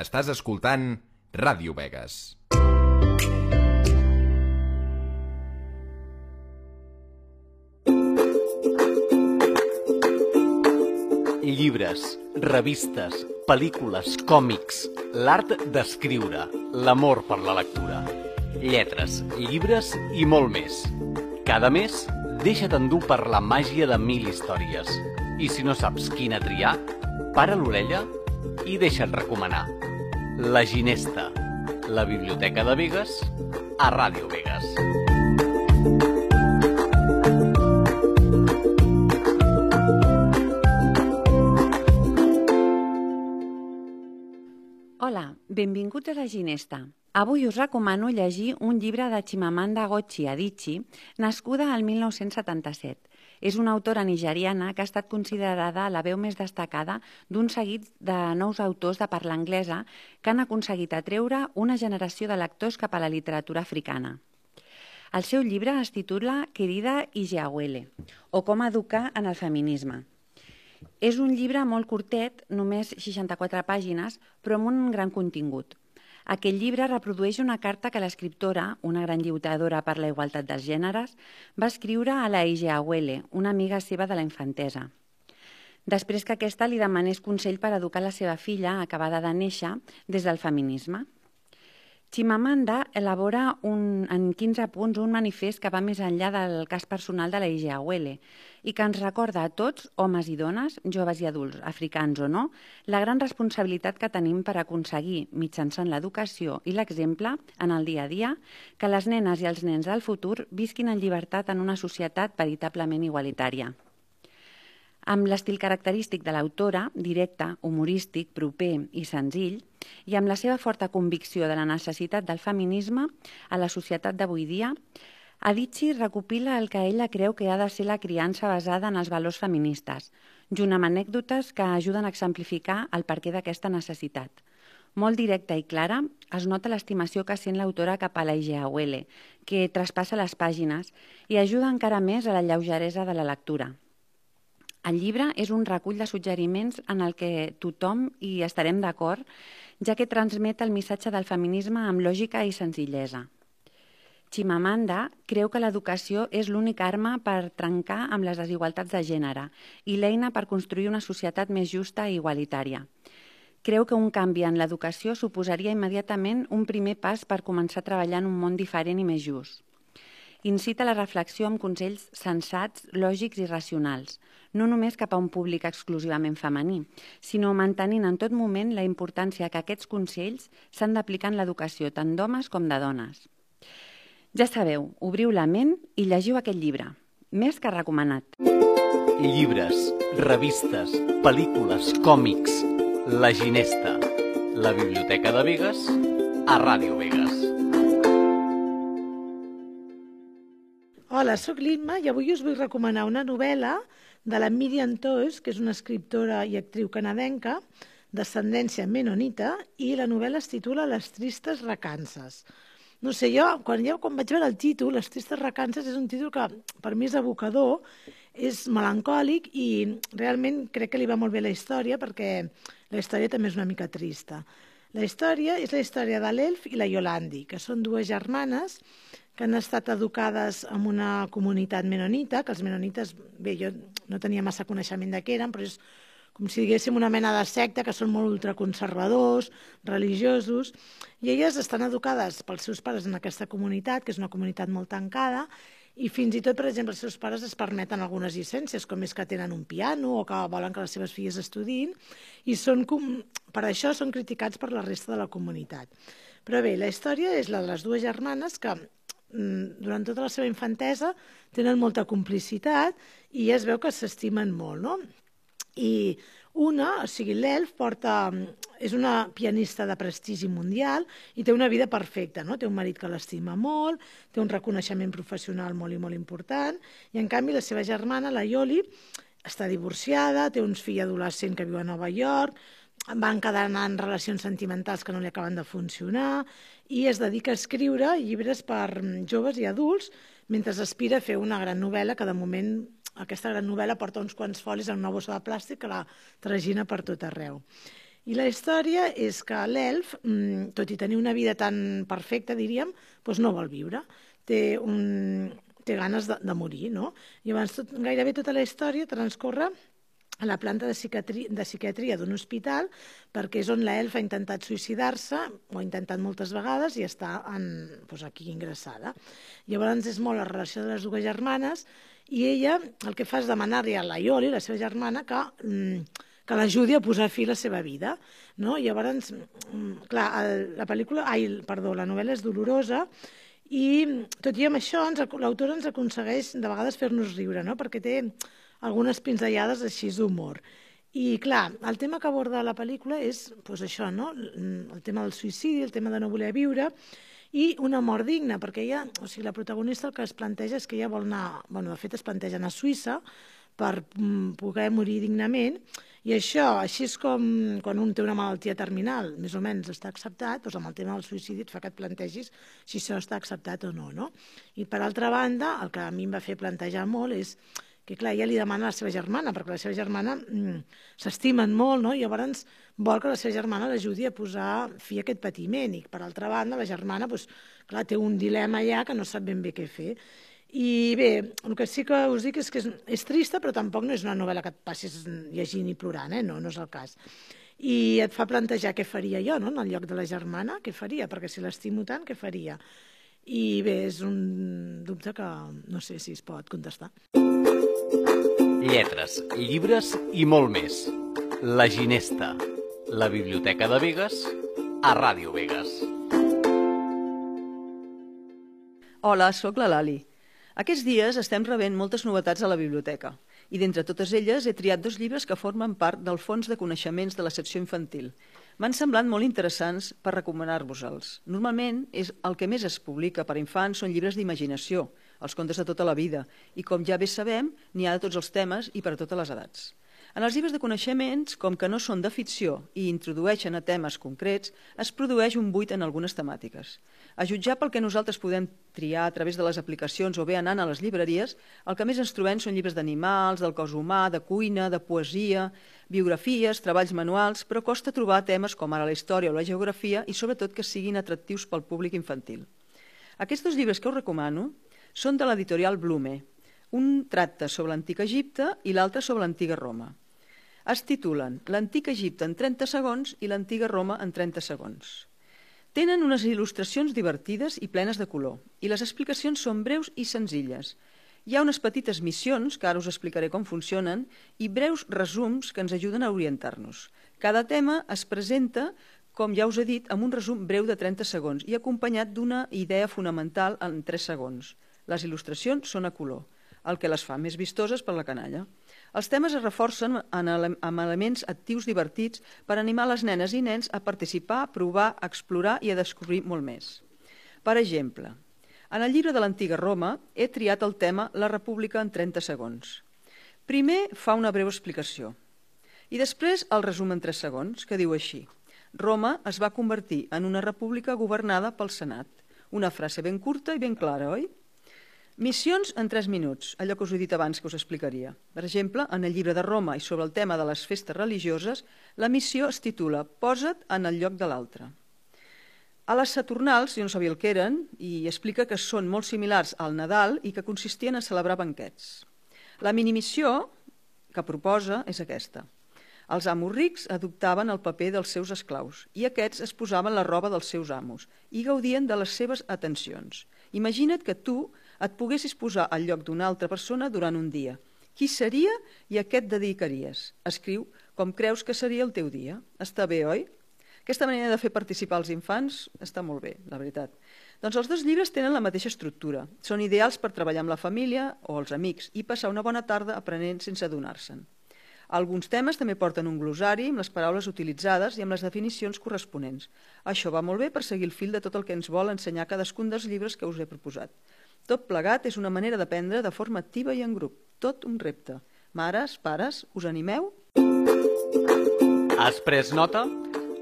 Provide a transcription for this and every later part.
Estàs escoltant Ràdio Vegas. Llibres, revistes, pel·lícules, còmics, l'art d'escriure, l'amor per la lectura, lletres, llibres i molt més. Cada mes, deixa't endur per la màgia de mil històries. I si no saps quina triar, para l'orella i deixa't recomanar. La Ginesta, la Biblioteca de Vegas, a Ràdio Vegas. Hola, benvinguts a la Ginesta. Avui us recomano llegir un llibre de Chimamanda Ngozi Adichie, nascuda al 1977. És una autora nigeriana que ha estat considerada la veu més destacada d'un seguit de nous autors de parla anglesa que han aconseguit atreure una generació de lectors cap a la literatura africana. El seu llibre es titula Querida Ijeawele, o Com educar en el feminisme. És un llibre molt curtet, només 64 pàgines, però amb un gran contingut. Aquest llibre reprodueix una carta que l'escriptora, una gran lluitadora per la igualtat dels gèneres, va escriure a la Ige Awele, una amiga seva de la infantesa. Després que aquesta li demanés consell per educar la seva filla, acabada de néixer, des del feminisme. Chimamanda elabora un, en 15 punts un manifest que va més enllà del cas personal de la Ijeawele i que ens recorda a tots, homes i dones, joves i adults, africans o no, la gran responsabilitat que tenim per aconseguir, mitjançant l'educació i l'exemple, en el dia a dia, que les nenes i els nens del futur visquin en llibertat en una societat veritablement igualitària. Amb l'estil característic de l'autora, directe, humorístic, proper i senzill, i amb la seva forta convicció de la necessitat del feminisme a la societat d'avui dia, Adichie recopila el que ella creu que ha de ser la criança basada en els valors feministes, junt amb anècdotes que ajuden a exemplificar el perquè d'aquesta necessitat. Molt directa i clara, es nota l'estimació que sent l'autora cap a la Igeawele, que traspassa les pàgines i ajuda encara més a la lleugeresa de la lectura. El llibre és un recull de suggeriments en el que tothom hi estarem d'acord, ja que transmet el missatge del feminisme amb lògica i senzillesa. Chimamanda creu que l'educació és l'única arma per trencar amb les desigualtats de gènere i l'eina per construir una societat més justa i igualitària. Creu que un canvi en l'educació suposaria immediatament un primer pas per començar a treballar en un món diferent i més just. Incita la reflexió amb consells sensats, lògics i racionals, no només cap a un públic exclusivament femení, sinó mantenint en tot moment la importància que aquests consells s'han d'aplicar en l'educació tant d'homes com de dones. Ja sabeu, obriu la ment i llegiu aquest llibre. Més que recomanat. Llibres, revistes, pel·lícules, còmics, La Ginesta, la Biblioteca de Vegas, a Ràdio Vegas. Hola, sóc l'Imma i avui us vull recomanar una novel·la de la Miriam Toews, que és una escriptora i actriu canadenca d'ascendència menonita, i la novel·la es titula Les tristes recances. No sé, jo, quan, jo, quan vaig veure el títol, Les tristes recances, és un títol que per mi és evocador, és melancòlic i realment crec que li va molt bé la història perquè la història també és una mica trista. La història és la història de l'Elf i la Yolandi, que són dues germanes que han estat educades en una comunitat menonita, que els menonites, bé, jo no tenia massa coneixement de què eren, però és com si diguéssim una mena de secta que són molt ultraconservadors, religiosos, i elles estan educades pels seus pares en aquesta comunitat, que és una comunitat molt tancada, i fins i tot, per exemple, els seus pares es permeten algunes llicències, com és que tenen un piano o que volen que les seves filles estudin, i són com, per això són criticats per la resta de la comunitat. Però bé, la història és la de les dues germanes que mm, durant tota la seva infantesa tenen molta complicitat i es veu que s'estimen molt, no? I una, o sigui, l'Elf porta, és una pianista de prestigi mundial i té una vida perfecta, no? Té un marit que l'estima molt, té un reconeixement professional molt i molt important, i en canvi la seva germana, la Yoli, està divorciada, té uns fills adolescents que viuen a Nova York, van quedar en relacions sentimentals que no li acaben de funcionar i es dedica a escriure llibres per joves i adults mentre aspira a fer una gran novel·la que de moment aquesta gran novel·la porta uns quants folis en una bossa de plàstic que la tragina per tot arreu. I la història és que l'elf, mm, tot i tenir una vida tan perfecta, diríem, doncs no vol viure. Té, un, té ganes de, de morir, no? Llavors, tot, gairebé tota la història transcorre a la planta de psiquiatria, de psiquiatria d'un hospital perquè és on l'elf ha intentat suïcidar-se, ho ha intentat moltes vegades i està en, doncs aquí ingressada. Llavors és molt la relació de les dues germanes i ella el que fa és demanar-li a la Ioli, la seva germana, que, mm, que l'ajudi a posar fi a la seva vida. No? Llavors, mm, clar, el, la pel·lícula, ai, perdó, la novel·la és dolorosa i tot i amb això l'autora ens aconsegueix de vegades fer-nos riure, no? perquè té algunes pinzellades així d'humor. I, clar, el tema que aborda la pel·lícula és pues, això, no? el tema del suïcidi, el tema de no voler viure, i una mort digna, perquè ella, o sigui, la protagonista el que es planteja és que ella vol anar, bueno, de fet es planteja anar a Suïssa per mm, poder morir dignament, i això, així és com quan un té una malaltia terminal, més o menys està acceptat, doncs amb el tema del suïcidi et fa que et plantegis si això està acceptat o no, no? I per altra banda, el que a mi em va fer plantejar molt és que clar, ella li demana a la seva germana, perquè la seva germana mm, s'estimen molt, no? i llavors vol que la seva germana l'ajudi a posar fi a aquest patiment, i per altra banda la germana doncs, clar, té un dilema allà que no sap ben bé què fer. I bé, el que sí que us dic és que és, és trista, però tampoc no és una novel·la que et passis llegint i plorant, eh? no, no és el cas. I et fa plantejar què faria jo, no?, en el lloc de la germana, què faria, perquè si l'estimo tant, què faria? I bé, és un dubte que no sé si es pot contestar lletres, llibres i molt més. La Ginesta, la Biblioteca de Vegas, a Ràdio Vegas. Hola, sóc la Lali. Aquests dies estem rebent moltes novetats a la biblioteca i d'entre totes elles he triat dos llibres que formen part del fons de coneixements de la secció infantil. M'han semblat molt interessants per recomanar-vos-els. Normalment és el que més es publica per infants són llibres d'imaginació, els contes de tota la vida, i com ja bé sabem, n'hi ha de tots els temes i per a totes les edats. En els llibres de coneixements, com que no són de ficció i introdueixen a temes concrets, es produeix un buit en algunes temàtiques. A jutjar pel que nosaltres podem triar a través de les aplicacions o bé anant a les llibreries, el que més ens trobem són llibres d'animals, del cos humà, de cuina, de poesia, biografies, treballs manuals, però costa trobar temes com ara la història o la geografia i sobretot que siguin atractius pel públic infantil. Aquests llibres que us recomano són de l'editorial Blume. Un tracta sobre l'antic Egipte i l'altre sobre l'antiga Roma. Es titulen L'antic Egipte en 30 segons i l'antiga Roma en 30 segons. Tenen unes il·lustracions divertides i plenes de color, i les explicacions són breus i senzilles. Hi ha unes petites missions, que ara us explicaré com funcionen, i breus resums que ens ajuden a orientar-nos. Cada tema es presenta com ja us he dit, amb un resum breu de 30 segons i acompanyat d'una idea fonamental en 3 segons. Les il·lustracions són a color, el que les fa més vistoses per la canalla. Els temes es reforcen amb elements actius divertits per animar les nenes i nens a participar, provar, explorar i a descobrir molt més. Per exemple, en el llibre de l'antiga Roma he triat el tema La República en 30 segons. Primer fa una breu explicació i després el resum en 3 segons, que diu així. Roma es va convertir en una república governada pel Senat. Una frase ben curta i ben clara, oi? Missions en 3 minuts, allò que us he dit abans que us explicaria. Per exemple, en el llibre de Roma i sobre el tema de les festes religioses, la missió es titula Posa't en el lloc de l'altre. A les Saturnals, jo no sabia el que eren, i explica que són molt similars al Nadal i que consistien a celebrar banquets. La minimissió que proposa és aquesta. Els amos rics adoptaven el paper dels seus esclaus i aquests es posaven la roba dels seus amos i gaudien de les seves atencions. Imagina't que tu et poguessis posar al lloc d'una altra persona durant un dia. Qui seria i a què et dedicaries? Escriu com creus que seria el teu dia. Està bé, oi? Aquesta manera de fer participar els infants està molt bé, la veritat. Doncs els dos llibres tenen la mateixa estructura. Són ideals per treballar amb la família o els amics i passar una bona tarda aprenent sense adonar-se'n. Alguns temes també porten un glosari amb les paraules utilitzades i amb les definicions corresponents. Això va molt bé per seguir el fil de tot el que ens vol ensenyar cadascun dels llibres que us he proposat. Tot plegat és una manera d'aprendre de forma activa i en grup. Tot un repte. Mares, pares, us animeu? Has pres nota?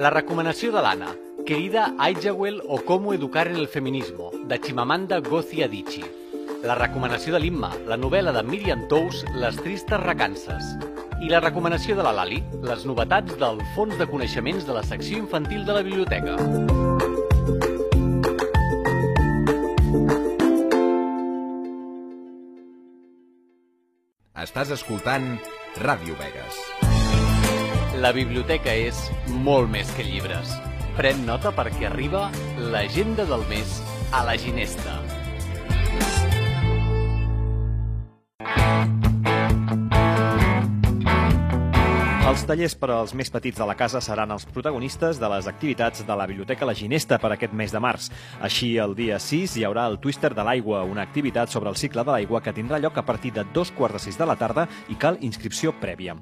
La recomanació de l'Anna, Querida Aijawel o Cómo educar en el feminismo, de Chimamanda Ngozi Adichie. La recomanació de l'Imma, la novel·la de Miriam Tous, Les tristes recances. I la recomanació de la Lali, les novetats del fons de coneixements de la secció infantil de la biblioteca. Estàs escoltant Ràdio Vegas. La biblioteca és molt més que llibres. Pren nota perquè arriba l'agenda del mes a la Ginesta. Els tallers per als més petits de la casa seran els protagonistes de les activitats de la Biblioteca La Ginesta per aquest mes de març. Així, el dia 6 hi haurà el Twister de l'aigua, una activitat sobre el cicle de l'aigua que tindrà lloc a partir de dos quarts de sis de la tarda i cal inscripció prèvia.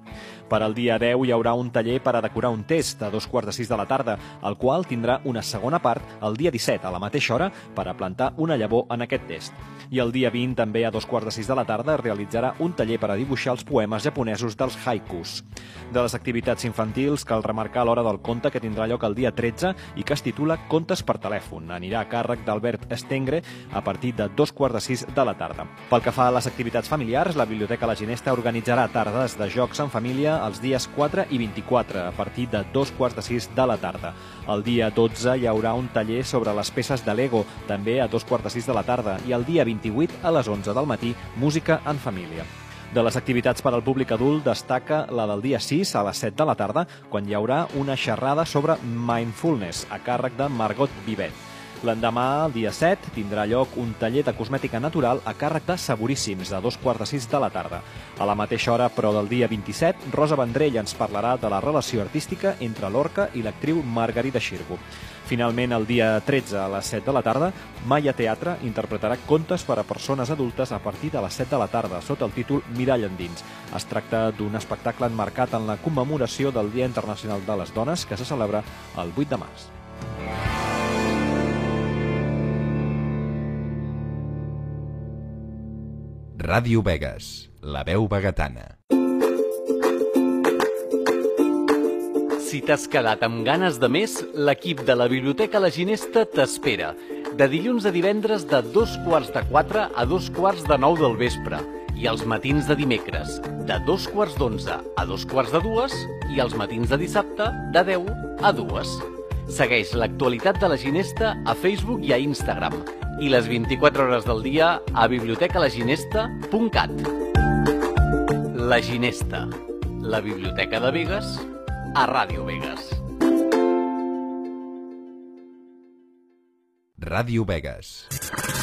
Per al dia 10 hi haurà un taller per a decorar un test a dos quarts de sis de la tarda, el qual tindrà una segona part el dia 17 a la mateixa hora per a plantar una llavor en aquest test. I el dia 20, també a dos quarts de sis de la tarda, realitzarà un taller per a dibuixar els poemes japonesos dels haikus. De les activitats infantils cal remarcar l'hora del conte que tindrà lloc el dia 13 i que es titula Contes per telèfon. Anirà a càrrec d'Albert Estengre a partir de dos quarts de sis de la tarda. Pel que fa a les activitats familiars, la Biblioteca La Ginesta organitzarà tardes de jocs en família els dies 4 i 24 a partir de dos quarts de sis de la tarda. El dia 12 hi haurà un taller sobre les peces de Lego, també a dos quarts de sis de la tarda, i el dia 28 a les 11 del matí, música en família. De les activitats per al públic adult destaca la del dia 6 a les 7 de la tarda, quan hi haurà una xerrada sobre mindfulness a càrrec de Margot Vivet. L'endemà, el dia 7, tindrà lloc un taller de cosmètica natural a càrrec de Saboríssims, a dos quarts de sis de la tarda. A la mateixa hora, però del dia 27, Rosa Vendrell ens parlarà de la relació artística entre l'orca i l'actriu Margarida Xirgo. Finalment, el dia 13 a les 7 de la tarda, Maia Teatre interpretarà contes per a persones adultes a partir de les 7 de la tarda, sota el títol Mirall endins. Es tracta d'un espectacle enmarcat en la commemoració del Dia Internacional de les Dones, que se celebra el 8 de març. Ràdio Vegas, la veu vegetana. Si t'has quedat amb ganes de més, l'equip de la Biblioteca La Ginesta t'espera. De dilluns a divendres de dos quarts de quatre a dos quarts de nou del vespre. I els matins de dimecres, de dos quarts d'onze a dos quarts de dues. I els matins de dissabte, de 10 a dues. Segueix l'actualitat de la Ginesta a Facebook i a Instagram. I les 24 hores del dia a bibliotecalaginesta.cat. La Ginesta, la Biblioteca de Vegas, a Ràdio Vegas. Ràdio Vegas.